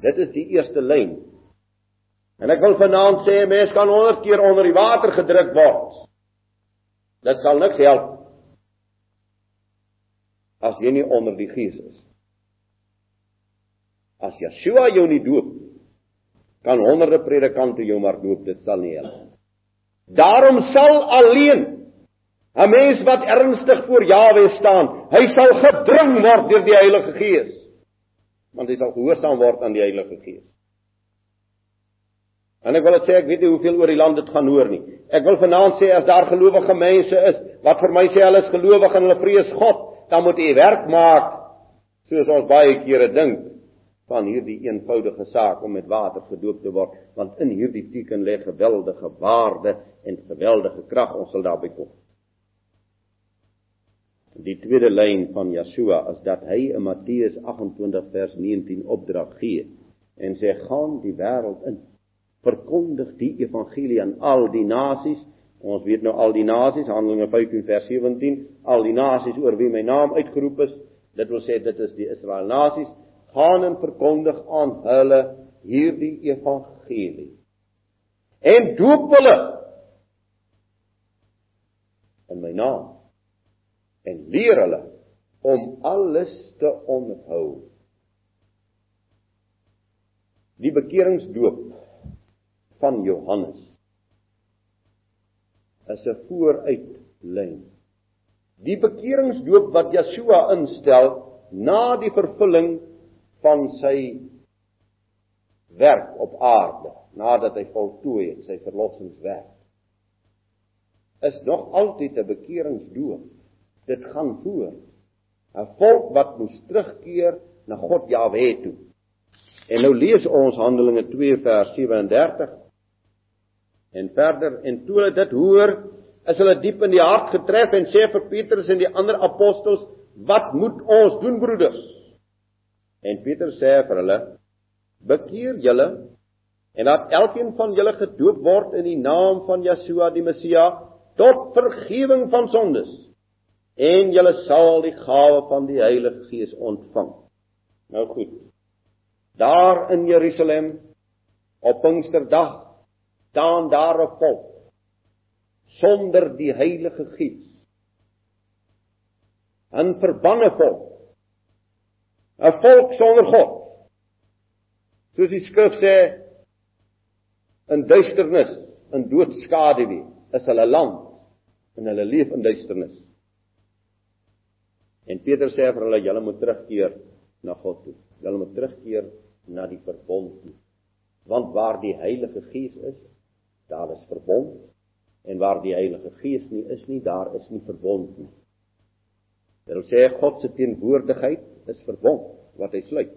Dit is die eerste lyn. En ek wil vanaand sê 'n mens kan 100 keer onder die water gedruk word. Dit sal niks help as jy nie onder die Gees is. As Yeshua jou nie doop kan honderde predikante jou maar doop, dit sal nie help. Daarom sal alleen 'n mens wat ernstig voor Jawe staan, hy sal gedring word deur die Heilige Gees. Want hy sal gehoorsaam word aan die Heilige Gees. En ek wil dit sê, ek weet nie hoeveel oor die land dit gaan hoor nie. Ek wil vanaand sê as daar gelowige mense is wat vir my sê hulle is gelowig en hulle vrees God, dan moet u werk maak soos ons baie kere dink van hierdie eenvoudige saak om met water gedoop te word, want in hierdie teken lê geweldige waarde en geweldige krag. Ons sal daarby kom. Die tweede lyn van Yeshua is dat hy in Matteus 28 vers 19 opdrag gee en sê gaan die wêreld in verkondig die evangelie aan al die nasies. Ons weet nou al die nasies, Handelinge 15 vers 17, al die nasies oor wie my naam uitgeroep is, dit wil sê dit is die Israel nasies, gaan en verkondig aan hulle hierdie evangelie. En doop hulle in my naam en leer hulle om alles te onthou. Die bekeringsdoop van Johannes is 'n vooruitlyn. Die bekeringsdoop wat Yeshua instel na die vervulling van sy werk op aarde, nadat hy voltooi het sy verlossingswerk, is nog altyd 'n bekeringsdoop. Dit gaan voor. 'n Volk wat moes terugkeer na God Jahwe toe. En nou lees ons Handelinge 2 vers 37 En verder en toe hulle dit hoor, is hulle diep in die hart getref en sê vir Petrus en die ander apostels, "Wat moet ons doen, broeders?" En Petrus sê vir hulle, "Bekeer julle en laat elkeen van julle gedoop word in die naam van Yeshua die Messia tot vergifnis van sondes, en julle sal die gawe van die Heilige Gees ontvang." Nou goed. Daar in Jerusalem op Pinksterdag staan daar 'n volk sonder die Heilige Gees. 'n Verbanne volk. 'n Volk sonder God. Soos die skrif sê in duisternis, in doodskaduwee is hulle land en hulle leef in duisternis. En Petrus sê vir hulle julle moet terugkeer na God toe. Julle moet terugkeer na die verbond toe. Want waar die Heilige Gees is, daar is verbond en waar die Heilige Gees nie is nie, daar is nie verbond nie. Dit wil sê God se teenwoordigheid is verbond wat hy sluit.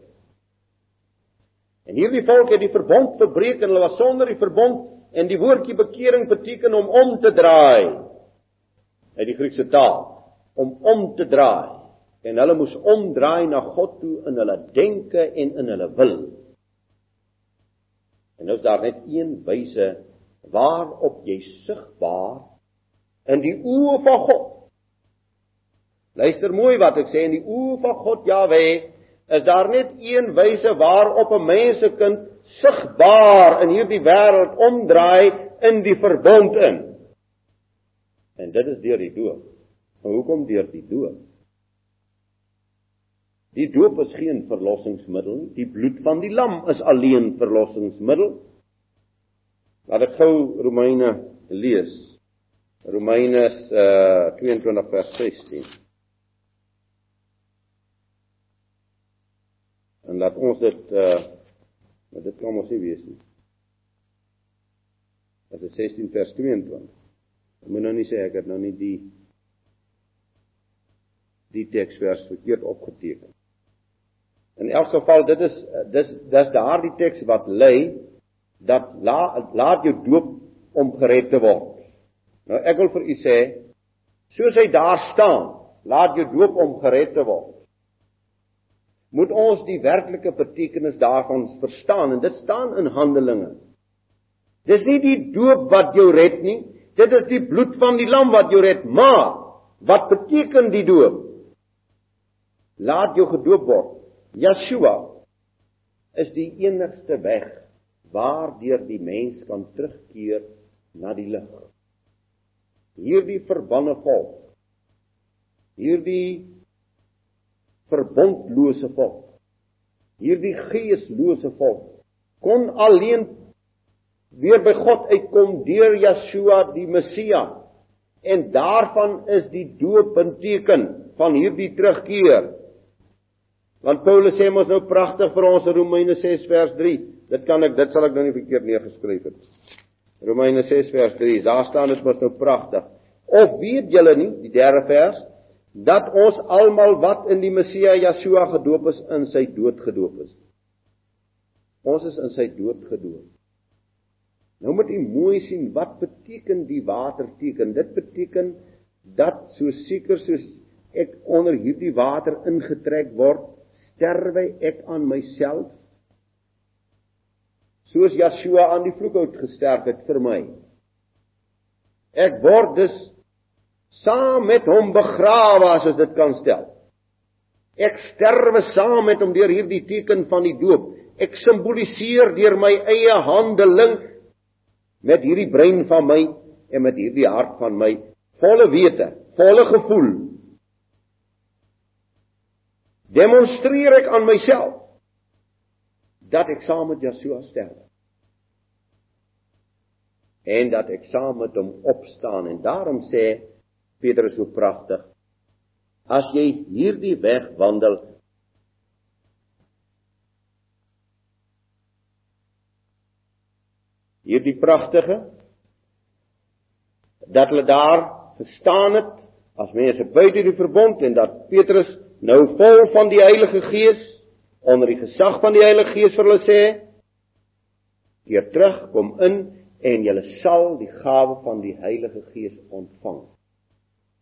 En hierdie volk het die verbond verbreek en hulle was sonder die verbond en die woordjie bekering beteken om om te draai. Uit die Griekse taal om om te draai en hulle moes omdraai na God toe in hulle denke en in hulle wil. En nou is daar net een wyse waarop jy sigbaar in die oë van God. Luister mooi wat ek sê in die oë van God Jahwe is daar net een wyse waarop 'n mensekind sigbaar in hierdie wêreld omdraai in die verbond in. En dit is deur die doop. Maar hoekom deur die doop? Die doop is geen verlossingsmiddel nie. Die bloed van die lam is alleen verlossingsmiddel. Laat ek gou Romeine lees. Romeine uh 22 vers 16. En laat ons dit uh maar dit kan mos nie wees nie. Dit is 16 vers 22. Ek moet nou nie sê ek het nou nie die die teksvers verkeerd opgeteken. In elk geval dit is dis dis daardie teks wat lê dat la, laat jou doop om gered te word. Nou ek wil vir u sê, soos hy daar staan, laat jou doop om gered te word. Moet ons die werklike betekenis daarvan verstaan en dit staan in Handelinge. Dis nie die doop wat jou red nie, dit is die bloed van die lam wat jou red, maar wat beteken die doop? Laat jou gedoop word. Yeshua is die enigste weg waardeur die mens kan terugkeer na die lig. Hierdie verbanne volk, hierdie verbondlose volk, hierdie geeslose volk kon alleen weer by God uitkom deur Yeshua die Messia. En daarvan is die doop 'n teken van hierdie terugkeer. Want Paulus sê mos nou pragtig vir ons in Romeine 6 vers 3. Dit kan ek dit sal ek nou nie verkeerd neergeskryf het. Romeine 6 vers 3. Daar staan dit mos nou pragtig. Of weet julle nie, die derde vers, dat ons almal wat in die Messia Yeshua gedoop is, in sy dood gedoop is. Ons is in sy dood gedoop. Nou moet u mooi sien wat beteken die waterteken. Dit beteken dat so seker soos ek onder hierdie water ingetrek word, sterwe ek aan myself. Soos Yeshua aan die vloekhout gesterf het vir my. Ek word dus saam met hom begrawe as dit kan stel. Ek sterwe saam met hom deur hierdie teken van die doop. Ek simboliseer deur my eie handeling met hierdie brein van my en met hierdie hart van my volle wete, volle gevoel demonstreer ek aan myself dat ek saam met Yeshua sterf en dat ek saam met hom opstaan. En daarom sê Petrus so pragtig as jy hierdie weg wandel hierdie pragtige dat hulle daar verstaan het as mense buite die verbond en dat Petrus nou vol van die Heilige Gees onder die gesag van die Heilige Gees vir hulle sê keer terug kom in en julle sal die gawe van die Heilige Gees ontvang.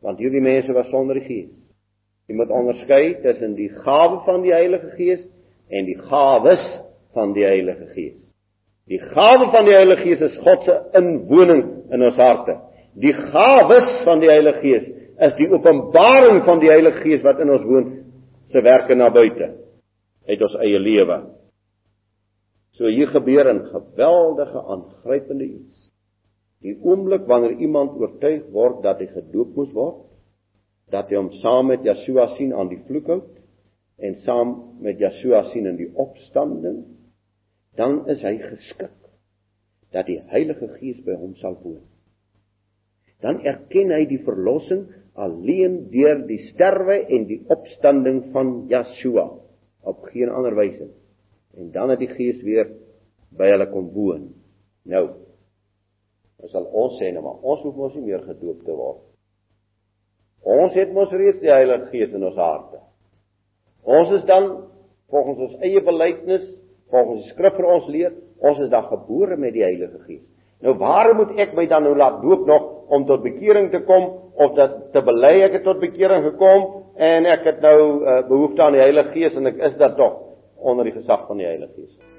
Want hierdie mense was sonder die Gees. Jy moet onderskei tussen die gawe van die Heilige Gees en die gawes van die Heilige Gees. Die gawe van die Heilige Gees is God se inwoning in ons harte. Die gawes van die Heilige Gees is die openbaring van die Heilige Gees wat in ons woon se werke na buite uit ons eie lewe. So hier gebeur 'n geweldige aangrypende iets. Die oomblik wanneer iemand oortuig word dat hy gedoop moes word, dat hy hom saam met Yeshua sien aan die vloekhout en saam met Yeshua sien in die opstanding dan is hy geskik dat die Heilige Gees by hom sal woon. Dan erken hy die verlossing alleen deur die sterwe en die opstanding van Yeshua op geen ander wyse. En dan het die Gees weer by hulle kom woon. Nou, ons sal ons sê nou maar ons hoef mos nie meer gedoop te word. Ons het mos reeds die Heilige Gees in ons harte. Ons is dan volgens ons eie belydenis volgens die skrif vir ons leer, ons is dan gebore met die Heilige Gees. Nou waarom moet ek my dan nou laat doop nog om tot bekering te kom of dat te bely ek het tot bekering gekom en ek het nou uh, behoefte aan die Heilige Gees en ek is dat tog onder die gesag van die Heilige Gees.